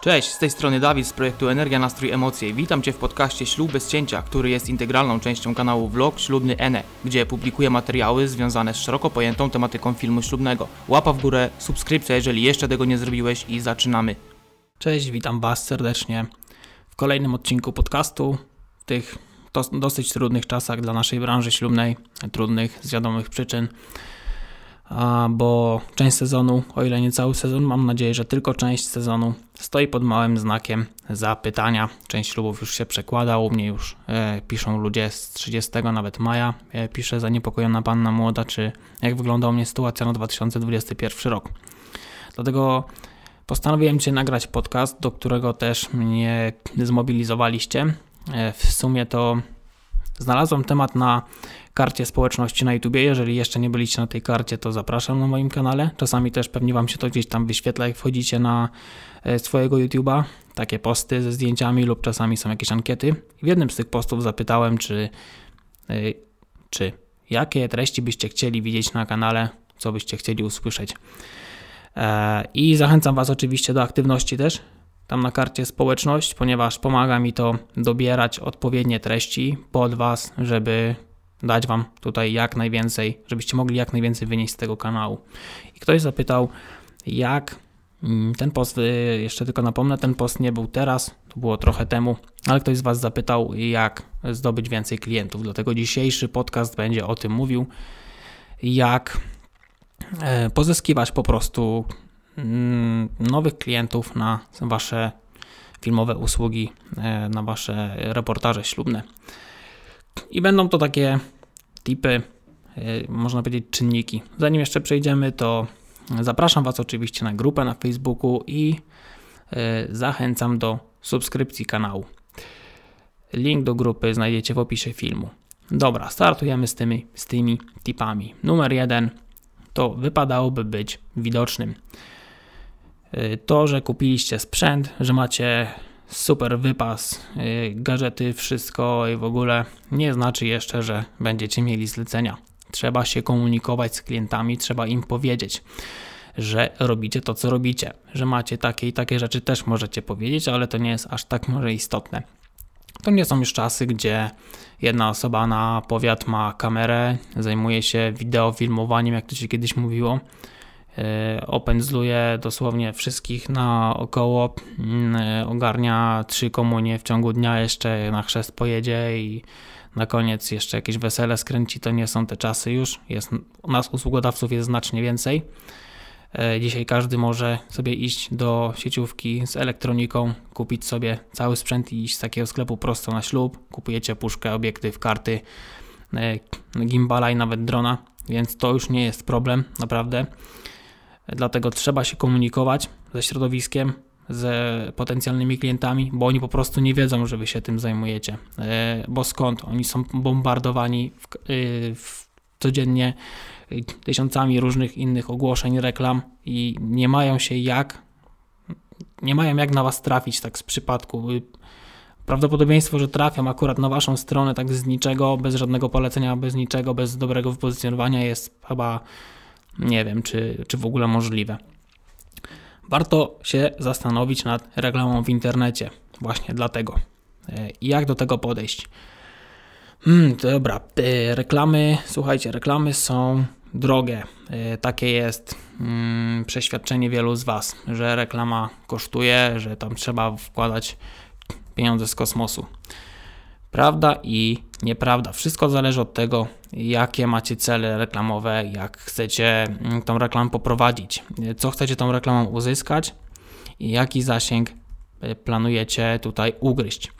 Cześć, z tej strony Dawid z projektu Energia, Nastrój, Emocje. Witam Cię w podcaście Ślub bez cięcia, który jest integralną częścią kanału Vlog Ślubny Ene, gdzie publikuję materiały związane z szeroko pojętą tematyką filmu ślubnego. Łapa w górę, subskrypcja, jeżeli jeszcze tego nie zrobiłeś i zaczynamy. Cześć, witam Was serdecznie w kolejnym odcinku podcastu. W tych dosyć trudnych czasach dla naszej branży ślubnej, trudnych z wiadomych przyczyn bo część sezonu, o ile nie cały sezon, mam nadzieję, że tylko część sezonu stoi pod małym znakiem zapytania. Część ślubów już się przekłada, u mnie już e, piszą ludzie z 30 nawet maja. E, pisze zaniepokojona panna młoda, czy jak wygląda u mnie sytuacja na 2021 rok. Dlatego postanowiłem Cię nagrać podcast, do którego też mnie zmobilizowaliście. E, w sumie to znalazłem temat na karcie społeczności na YouTubie. Jeżeli jeszcze nie byliście na tej karcie, to zapraszam na moim kanale. Czasami też pewnie Wam się to gdzieś tam wyświetla, jak wchodzicie na e, swojego YouTuba. Takie posty ze zdjęciami lub czasami są jakieś ankiety. w jednym z tych postów zapytałem, czy, e, czy jakie treści byście chcieli widzieć na kanale, co byście chcieli usłyszeć. E, I zachęcam Was oczywiście do aktywności też tam na karcie społeczność, ponieważ pomaga mi to dobierać odpowiednie treści pod Was, żeby dać Wam tutaj jak najwięcej, żebyście mogli jak najwięcej wynieść z tego kanału. I ktoś zapytał, jak mm, ten post, y, jeszcze tylko napomnę, ten post nie był teraz, to było trochę temu, ale ktoś z Was zapytał, jak zdobyć więcej klientów. Dlatego dzisiejszy podcast będzie o tym mówił, jak e, pozyskiwać po prostu mm, nowych klientów na Wasze filmowe usługi, e, na Wasze reportaże ślubne. I będą to takie tipy, e, można powiedzieć czynniki. Zanim jeszcze przejdziemy, to zapraszam Was oczywiście na grupę na Facebooku i e, zachęcam do subskrypcji kanału. Link do grupy znajdziecie w opisie filmu. Dobra, startujemy z tymi, z tymi tipami. Numer jeden to wypadałoby być widocznym. E, to, że kupiliście sprzęt, że macie super wypas, y, gadżety, wszystko i w ogóle nie znaczy jeszcze, że będziecie mieli zlecenia. Trzeba się komunikować z klientami, trzeba im powiedzieć, że robicie to, co robicie, że macie takie i takie rzeczy, też możecie powiedzieć, ale to nie jest aż tak może istotne. To nie są już czasy, gdzie jedna osoba na powiat ma kamerę, zajmuje się wideofilmowaniem, jak to się kiedyś mówiło opędzluje dosłownie wszystkich na około, mm, e, ogarnia trzy komunie w ciągu dnia, jeszcze na chrzest pojedzie i na koniec jeszcze jakieś wesele skręci, to nie są te czasy już. Jest, nas usługodawców jest znacznie więcej. E, dzisiaj każdy może sobie iść do sieciówki z elektroniką, kupić sobie cały sprzęt i iść z takiego sklepu prosto na ślub. Kupujecie puszkę, obiektyw, karty, gimbala i nawet drona, więc to już nie jest problem, naprawdę. Dlatego trzeba się komunikować ze środowiskiem, z potencjalnymi klientami, bo oni po prostu nie wiedzą, że wy się tym zajmujecie. E, bo skąd? Oni są bombardowani w, e, w codziennie tysiącami różnych innych ogłoszeń, reklam i nie mają się jak, nie mają jak na was trafić tak z przypadku. Prawdopodobieństwo, że trafią akurat na waszą stronę tak z niczego, bez żadnego polecenia, bez niczego, bez dobrego wypozycjonowania jest chyba nie wiem, czy, czy w ogóle możliwe. Warto się zastanowić nad reklamą w internecie, właśnie dlatego. E, jak do tego podejść? Hmm, dobra, te reklamy, słuchajcie, reklamy są drogie. E, takie jest hmm, przeświadczenie wielu z Was, że reklama kosztuje, że tam trzeba wkładać pieniądze z kosmosu. Prawda i nieprawda. Wszystko zależy od tego, jakie macie cele reklamowe, jak chcecie mm, tą reklamę poprowadzić, co chcecie tą reklamą uzyskać i jaki zasięg e, planujecie tutaj ugryźć.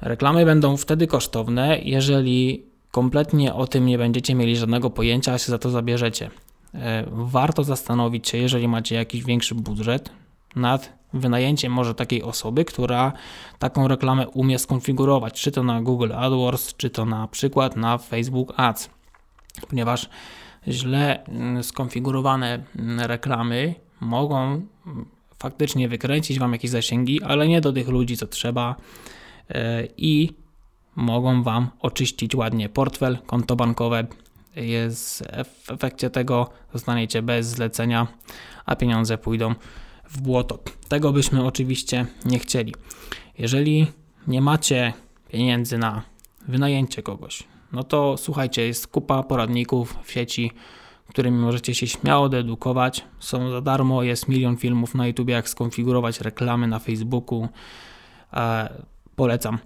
Reklamy będą wtedy kosztowne, jeżeli kompletnie o tym nie będziecie mieli żadnego pojęcia, a się za to zabierzecie. E, warto zastanowić się, jeżeli macie jakiś większy budżet, nad wynajęciem może takiej osoby, która taką reklamę umie skonfigurować, czy to na Google AdWords, czy to na przykład na Facebook Ads, ponieważ źle mm, skonfigurowane mm, reklamy mogą mm, faktycznie wykręcić Wam jakieś zasięgi, ale nie do tych ludzi, co trzeba e, i mogą Wam oczyścić ładnie portfel, konto bankowe. Jest w efekcie tego zostaniecie bez zlecenia, a pieniądze pójdą w błoto. Tego byśmy oczywiście nie chcieli. Jeżeli nie macie pieniędzy na wynajęcie kogoś, no to słuchajcie, jest kupa poradników w sieci, którymi możecie się śmiało dedukować. Są za darmo, jest milion filmów na YouTube, jak skonfigurować reklamy na Facebooku. E, polecam,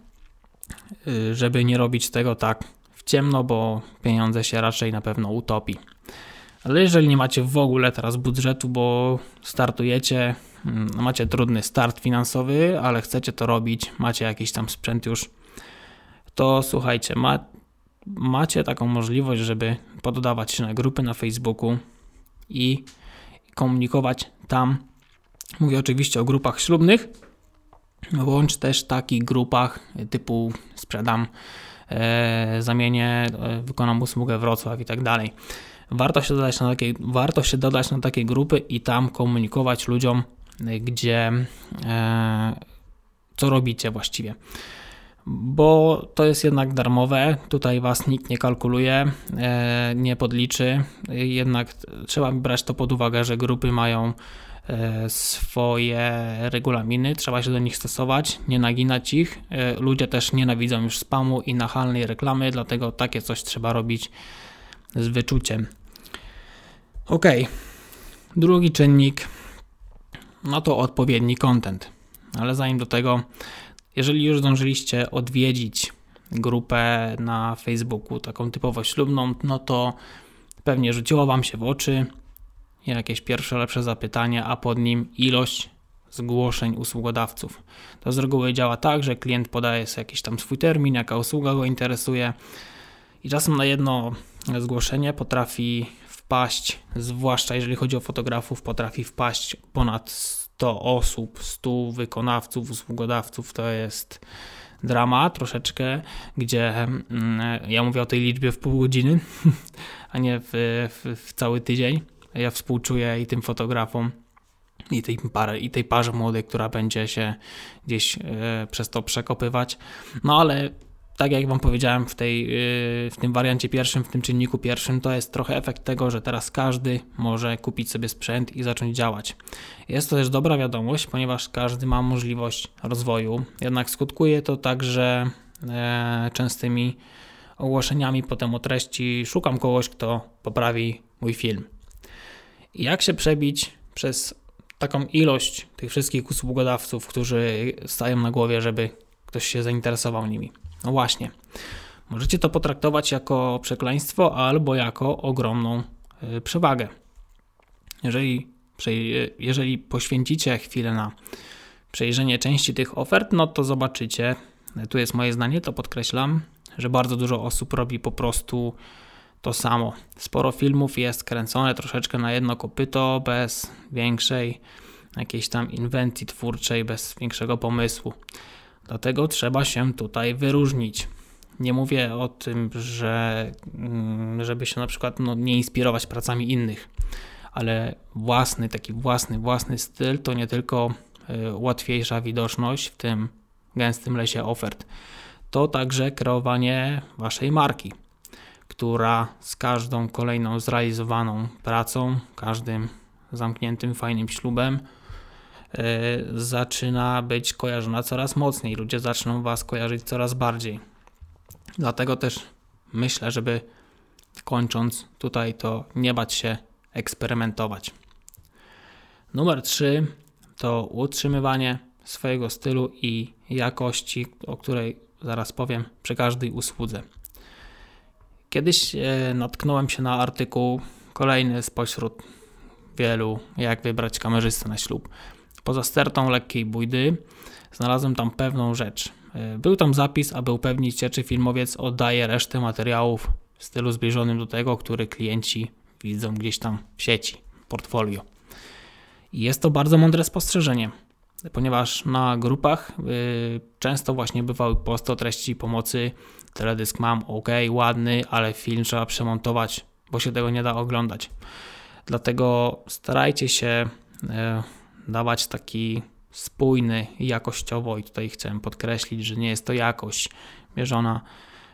y, żeby nie robić tego tak w ciemno, bo pieniądze się raczej na pewno utopi. Ale jeżeli nie macie w ogóle teraz budżetu, bo startujecie, mm, macie trudny start finansowy, ale chcecie to robić, macie jakiś tam sprzęt już, to słuchajcie, ma, macie taką możliwość, żeby poddawać się na grupy na Facebooku i komunikować tam. Mówię oczywiście o grupach ślubnych, bądź też takich grupach typu sprzedam, e, zamienię, e, wykonam usługę Wrocław i tak dalej. Warto się, dodać na takie, warto się dodać na takie grupy i tam komunikować ludziom, gdzie e, co robicie właściwie bo to jest jednak darmowe. Tutaj was nikt nie kalkuluje, e, nie podliczy. Jednak trzeba brać to pod uwagę, że grupy mają e, swoje regulaminy, trzeba się do nich stosować, nie naginać ich. E, ludzie też nienawidzą już spamu i nachalnej reklamy, dlatego takie coś trzeba robić z wyczuciem. Ok, drugi czynnik no to odpowiedni content. Ale zanim do tego jeżeli już zdążyliście odwiedzić grupę na Facebooku, taką typowo ślubną, no to pewnie rzuciło Wam się w oczy jakieś pierwsze lepsze zapytanie, a pod nim ilość zgłoszeń usługodawców. To z reguły działa tak, że klient podaje sobie jakiś tam swój termin, jaka usługa go interesuje i czasem na jedno zgłoszenie potrafi wpaść, zwłaszcza jeżeli chodzi o fotografów, potrafi wpaść ponad 100 osób, 100 wykonawców, usługodawców to jest drama troszeczkę, gdzie mm, ja mówię o tej liczbie w pół godziny, a nie w, w, w cały tydzień. Ja współczuję i tym fotografom, i tej, parze, i tej parze młodej, która będzie się gdzieś e, przez to przekopywać. No ale tak jak Wam powiedziałem w, tej, yy, w tym wariancie pierwszym, w tym czynniku pierwszym, to jest trochę efekt tego, że teraz każdy może kupić sobie sprzęt i zacząć działać. Jest to też dobra wiadomość, ponieważ każdy ma możliwość rozwoju, jednak skutkuje to także e, częstymi ogłoszeniami potem o treści. Szukam kogoś, kto poprawi mój film. Jak się przebić przez taką ilość tych wszystkich usługodawców, którzy stają na głowie, żeby ktoś się zainteresował nimi? No właśnie. Możecie to potraktować jako przekleństwo albo jako ogromną y, przewagę. Jeżeli, jeżeli poświęcicie chwilę na przejrzenie części tych ofert, no to zobaczycie, tu jest moje zdanie, to podkreślam, że bardzo dużo osób robi po prostu to samo. Sporo filmów jest kręcone troszeczkę na jedno kopyto, bez większej jakiejś tam inwencji twórczej, bez większego pomysłu. Dlatego trzeba się tutaj wyróżnić. Nie mówię o tym, że mm, żeby się na przykład no, nie inspirować pracami innych, ale własny, taki własny, własny styl to nie tylko y, łatwiejsza widoczność w tym gęstym lesie ofert, to także kreowanie waszej marki, która z każdą kolejną zrealizowaną pracą, każdym zamkniętym fajnym ślubem E, zaczyna być kojarzona coraz mocniej. Ludzie zaczną Was kojarzyć coraz bardziej. Dlatego też myślę, żeby kończąc tutaj to nie bać się eksperymentować. Numer 3 to utrzymywanie swojego stylu i jakości, o której zaraz powiem przy każdej usłudze. Kiedyś e, natknąłem się na artykuł kolejny spośród wielu, jak wybrać kamerzystę na ślub. Poza stertą lekkiej bójdy znalazłem tam pewną rzecz. E, był tam zapis, aby upewnić się, czy filmowiec oddaje resztę materiałów w stylu zbliżonym do tego, który klienci widzą gdzieś tam w sieci, portfolio. I jest to bardzo mądre spostrzeżenie, ponieważ na grupach yy, często właśnie bywały posty o treści pomocy. Teledysk mam, ok, ładny, ale film trzeba przemontować, bo się tego nie da oglądać. Dlatego starajcie się yy, dawać taki spójny jakościowo i tutaj chcę podkreślić, że nie jest to jakość mierzona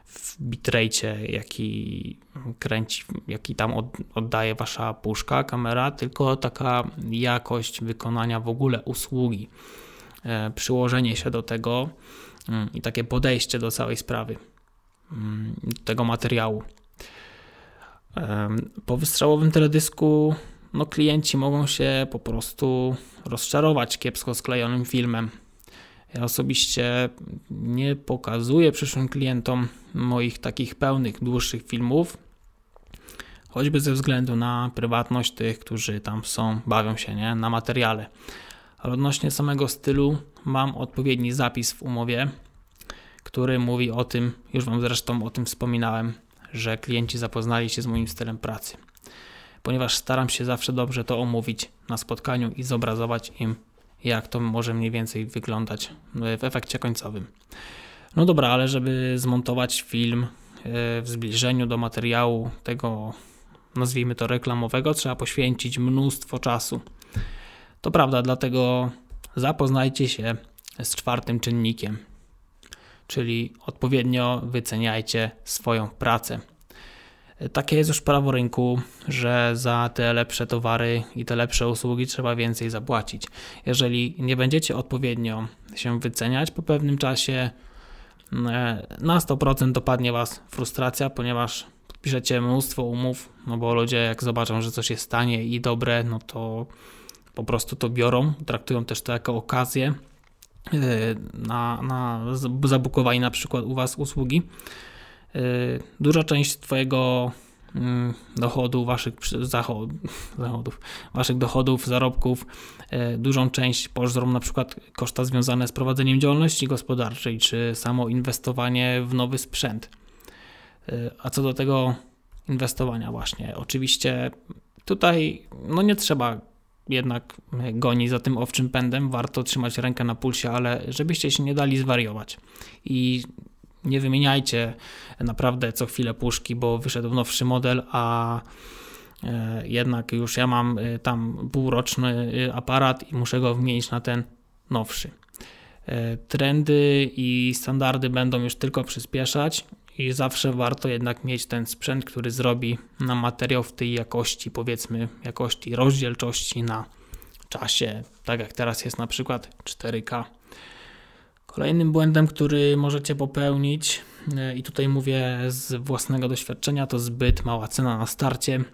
w bitrate, jaki kręci, jaki tam oddaje wasza puszka, kamera, tylko taka jakość wykonania w ogóle usługi, e, przyłożenie się do tego mm, i takie podejście do całej sprawy, mm, tego materiału. Po wystrzałowym teledysku no, klienci mogą się po prostu rozczarować kiepsko sklejonym filmem. Ja osobiście nie pokazuję przyszłym klientom moich takich pełnych, dłuższych filmów, choćby ze względu na prywatność tych, którzy tam są, bawią się nie? na materiale. Ale odnośnie samego stylu mam odpowiedni zapis w umowie, który mówi o tym, już Wam zresztą o tym wspominałem, że klienci zapoznali się z moim stylem pracy. Ponieważ staram się zawsze dobrze to omówić na spotkaniu i zobrazować im jak to może mniej więcej wyglądać w efekcie końcowym. No dobra, ale żeby zmontować film e, w zbliżeniu do materiału tego, nazwijmy to reklamowego, trzeba poświęcić mnóstwo czasu. To prawda, dlatego zapoznajcie się z czwartym czynnikiem, czyli odpowiednio wyceniajcie swoją pracę. Takie jest już prawo rynku, że za te lepsze towary i te lepsze usługi trzeba więcej zapłacić. Jeżeli nie będziecie odpowiednio się wyceniać, po pewnym czasie e, na 100% dopadnie Was frustracja, ponieważ piszecie mnóstwo umów, no bo ludzie jak zobaczą, że coś jest tanie i dobre, no to po prostu to biorą, traktują też to jako okazję e, na, na zabukowanie na przykład u Was usługi. Y, duża część Twojego mm, dochodu, waszych zachodów, waszych dochodów, zarobków, y, dużą część pożrą na przykład koszta związane z prowadzeniem działalności gospodarczej, czy samo inwestowanie w nowy sprzęt. Y, a co do tego inwestowania właśnie, oczywiście tutaj no nie trzeba jednak gonić za tym owczym pędem, warto trzymać rękę na pulsie, ale żebyście się nie dali zwariować i nie wymieniajcie naprawdę co chwilę puszki, bo wyszedł nowszy model, a e, jednak już ja mam e, tam półroczny e, aparat i muszę go wymienić na ten nowszy. Trendy i standardy będą już tylko przyspieszać i zawsze warto jednak mieć ten sprzęt, który zrobi na materiał w tej jakości, powiedzmy, jakości rozdzielczości na czasie, tak jak teraz jest na przykład 4K. Kolejnym błędem, który możecie popełnić, e, i tutaj mówię z własnego doświadczenia, to zbyt mała cena na starcie,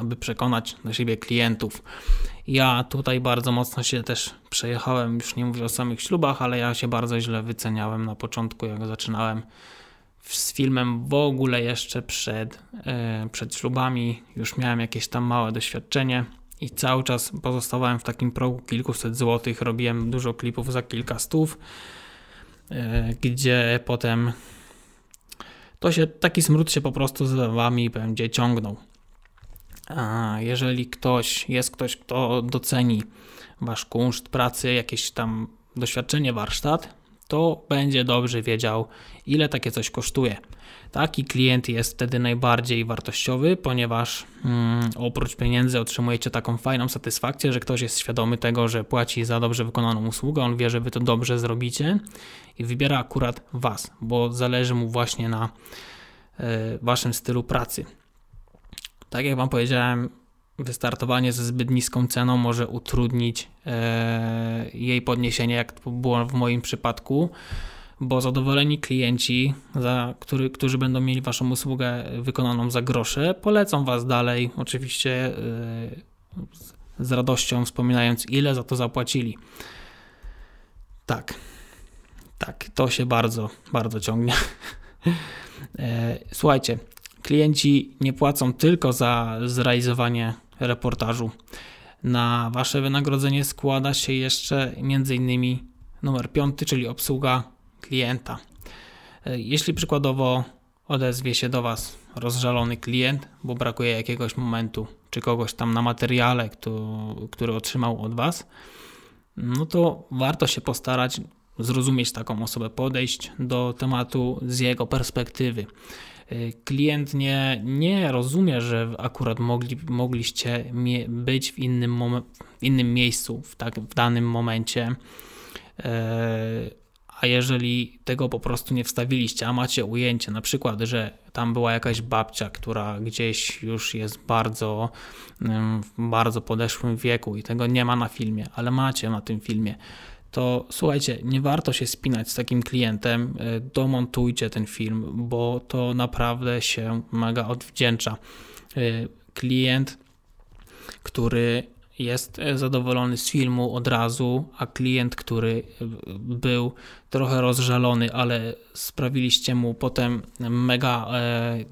aby przekonać do siebie klientów. Ja tutaj bardzo mocno się też przejechałem, już nie mówię o samych ślubach, ale ja się bardzo źle wyceniałem na początku, jak zaczynałem z filmem w ogóle jeszcze przed, e, przed ślubami. Już miałem jakieś tam małe doświadczenie i cały czas pozostawałem w takim progu kilkuset złotych, robiłem dużo klipów za kilka stów, e, gdzie potem to się, taki smród się po prostu z wami będzie ciągnął. A jeżeli ktoś, jest ktoś, kto doceni wasz kunszt pracy, jakieś tam doświadczenie, warsztat, to będzie dobrze wiedział, ile takie coś kosztuje. Taki klient jest wtedy najbardziej wartościowy, ponieważ mm, oprócz pieniędzy otrzymujecie taką fajną satysfakcję, że ktoś jest świadomy tego, że płaci za dobrze wykonaną usługę, on wie, że wy to dobrze zrobicie i wybiera akurat was, bo zależy mu właśnie na y, waszym stylu pracy. Tak jak wam powiedziałem, wystartowanie ze zbyt niską ceną może utrudnić e, jej podniesienie, jak to było w moim przypadku, bo zadowoleni klienci, za, który, którzy będą mieli Waszą usługę wykonaną za grosze, polecą Was dalej, oczywiście e, z radością wspominając, ile za to zapłacili. Tak, tak, to się bardzo, bardzo ciągnie. E, słuchajcie, klienci nie płacą tylko za zrealizowanie reportażu. Na Wasze wynagrodzenie składa się jeszcze m.in. numer 5, czyli obsługa klienta. E, jeśli przykładowo odezwie się do Was rozżalony klient, bo brakuje jakiegoś momentu, czy kogoś tam na materiale, który, który otrzymał od Was, no to warto się postarać zrozumieć taką osobę, podejść do tematu z jego perspektywy. Y, klient nie, nie rozumie, że akurat mogli, mogliście być w innym, w innym miejscu w, tak, w danym momencie, y, a jeżeli tego po prostu nie wstawiliście, a macie ujęcie, na przykład, że tam była jakaś babcia, która gdzieś już jest bardzo, w bardzo podeszłym wieku i tego nie ma na filmie, ale macie na tym filmie, to słuchajcie, nie warto się spinać z takim klientem, e, domontujcie ten film, bo to naprawdę się mega odwdzięcza. E, klient, który jest e, zadowolony z filmu od razu, a klient, który był trochę rozżalony, ale sprawiliście mu potem mega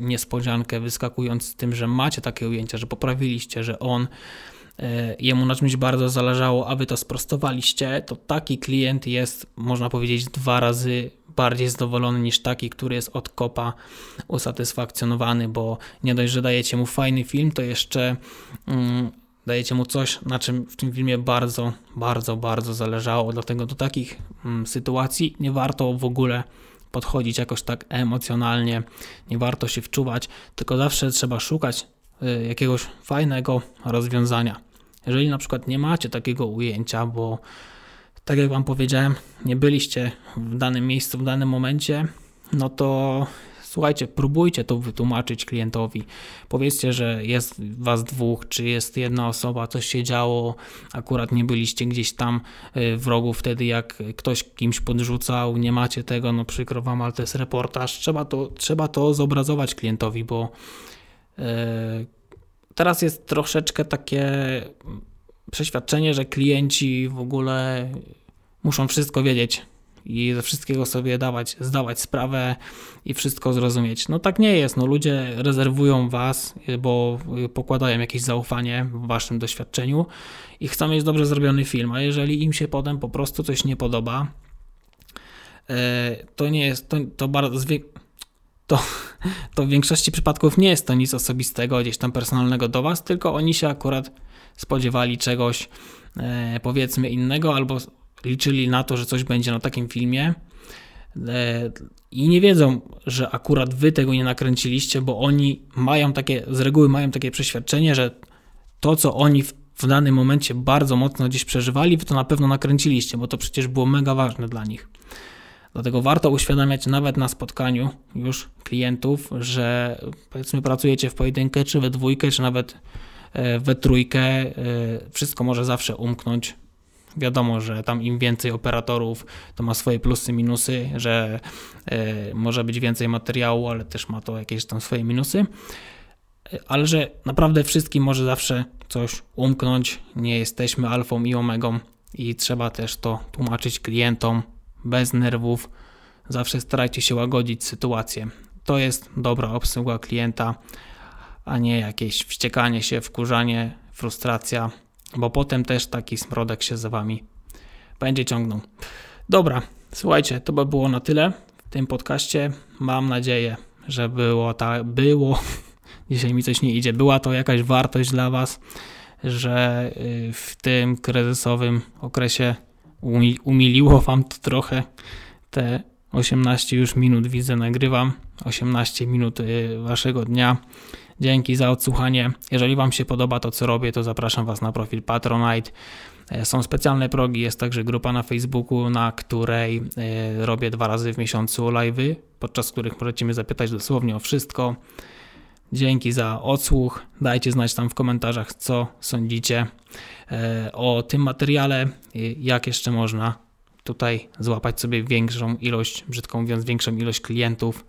niespodziankę, wyskakując z tym, że macie takie ujęcia, że poprawiliście, że on jemu na czymś bardzo zależało, a wy to sprostowaliście, to taki klient jest, można powiedzieć, dwa razy bardziej zadowolony niż taki, który jest od kopa usatysfakcjonowany, bo nie dość, że dajecie mu fajny film, to jeszcze mm, dajecie mu coś, na czym w tym filmie bardzo, bardzo, bardzo zależało. Dlatego do takich mm, sytuacji nie warto w ogóle podchodzić jakoś tak emocjonalnie, nie warto się wczuwać, tylko zawsze trzeba szukać jakiegoś fajnego rozwiązania. Jeżeli na przykład nie macie takiego ujęcia, bo tak jak Wam powiedziałem, nie byliście w danym miejscu w danym momencie, no to Słuchajcie, próbujcie to wytłumaczyć klientowi. Powiedzcie, że jest was dwóch, czy jest jedna osoba, coś się działo, akurat nie byliście gdzieś tam y, w rogu wtedy, jak ktoś kimś podrzucał, nie macie tego, no przykro wam, ale to jest reportaż. Trzeba to, trzeba to zobrazować klientowi, bo teraz jest troszeczkę takie przeświadczenie, że klienci w ogóle muszą wszystko wiedzieć i ze wszystkiego sobie dawać, zdawać sprawę i wszystko zrozumieć. No tak nie jest. No, ludzie rezerwują was, bo pokładają jakieś zaufanie w waszym doświadczeniu i chcą mieć dobrze zrobiony film, a jeżeli im się potem po prostu coś nie podoba, e, to nie jest, to, to bardzo to, to w większości przypadków nie jest to nic osobistego, gdzieś tam personalnego do was, tylko oni się akurat spodziewali czegoś e, powiedzmy innego albo liczyli na to, że coś będzie na takim filmie e, i nie wiedzą, że akurat wy tego nie nakręciliście, bo oni mają takie, z reguły mają takie przeświadczenie, że to, co oni w, w danym momencie bardzo mocno gdzieś przeżywali, wy to na pewno nakręciliście, bo to przecież było mega ważne dla nich. Dlatego warto uświadamiać nawet na spotkaniu już klientów, że powiedzmy pracujecie w pojedynkę, czy we dwójkę, czy nawet e, we trójkę. E, wszystko może zawsze umknąć Wiadomo, że tam im więcej operatorów, to ma swoje plusy, minusy, że y, może być więcej materiału, ale też ma to jakieś tam swoje minusy. Ale że naprawdę wszystkim może zawsze coś umknąć. Nie jesteśmy alfą i omegą i trzeba też to tłumaczyć klientom bez nerwów. Zawsze starajcie się łagodzić sytuację. To jest dobra obsługa klienta, a nie jakieś wściekanie się, wkurzanie, frustracja bo potem też taki smrodek się za wami będzie ciągnął. Dobra, słuchajcie, to by było na tyle w tym podcaście. Mam nadzieję, że było ta, było, dzisiaj mi coś nie idzie, była to jakaś wartość dla was, że y, w tym kryzysowym okresie umiliło wam to trochę te 18 już minut widzę nagrywam 18 minut y, waszego dnia Dzięki za odsłuchanie. Jeżeli Wam się podoba to, co robię, to zapraszam Was na profil Patronite. E, są specjalne progi, jest także grupa na Facebooku, na której e, robię dwa razy w miesiącu live'y, podczas których możecie mnie zapytać dosłownie o wszystko. Dzięki za odsłuch. Dajcie znać tam w komentarzach, co sądzicie e, o tym materiale, jak jeszcze można tutaj złapać sobie większą ilość, brzydko mówiąc, większą ilość klientów.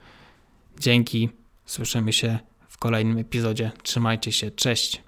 Dzięki. Słyszymy się w kolejnym epizodzie. Trzymajcie się, cześć.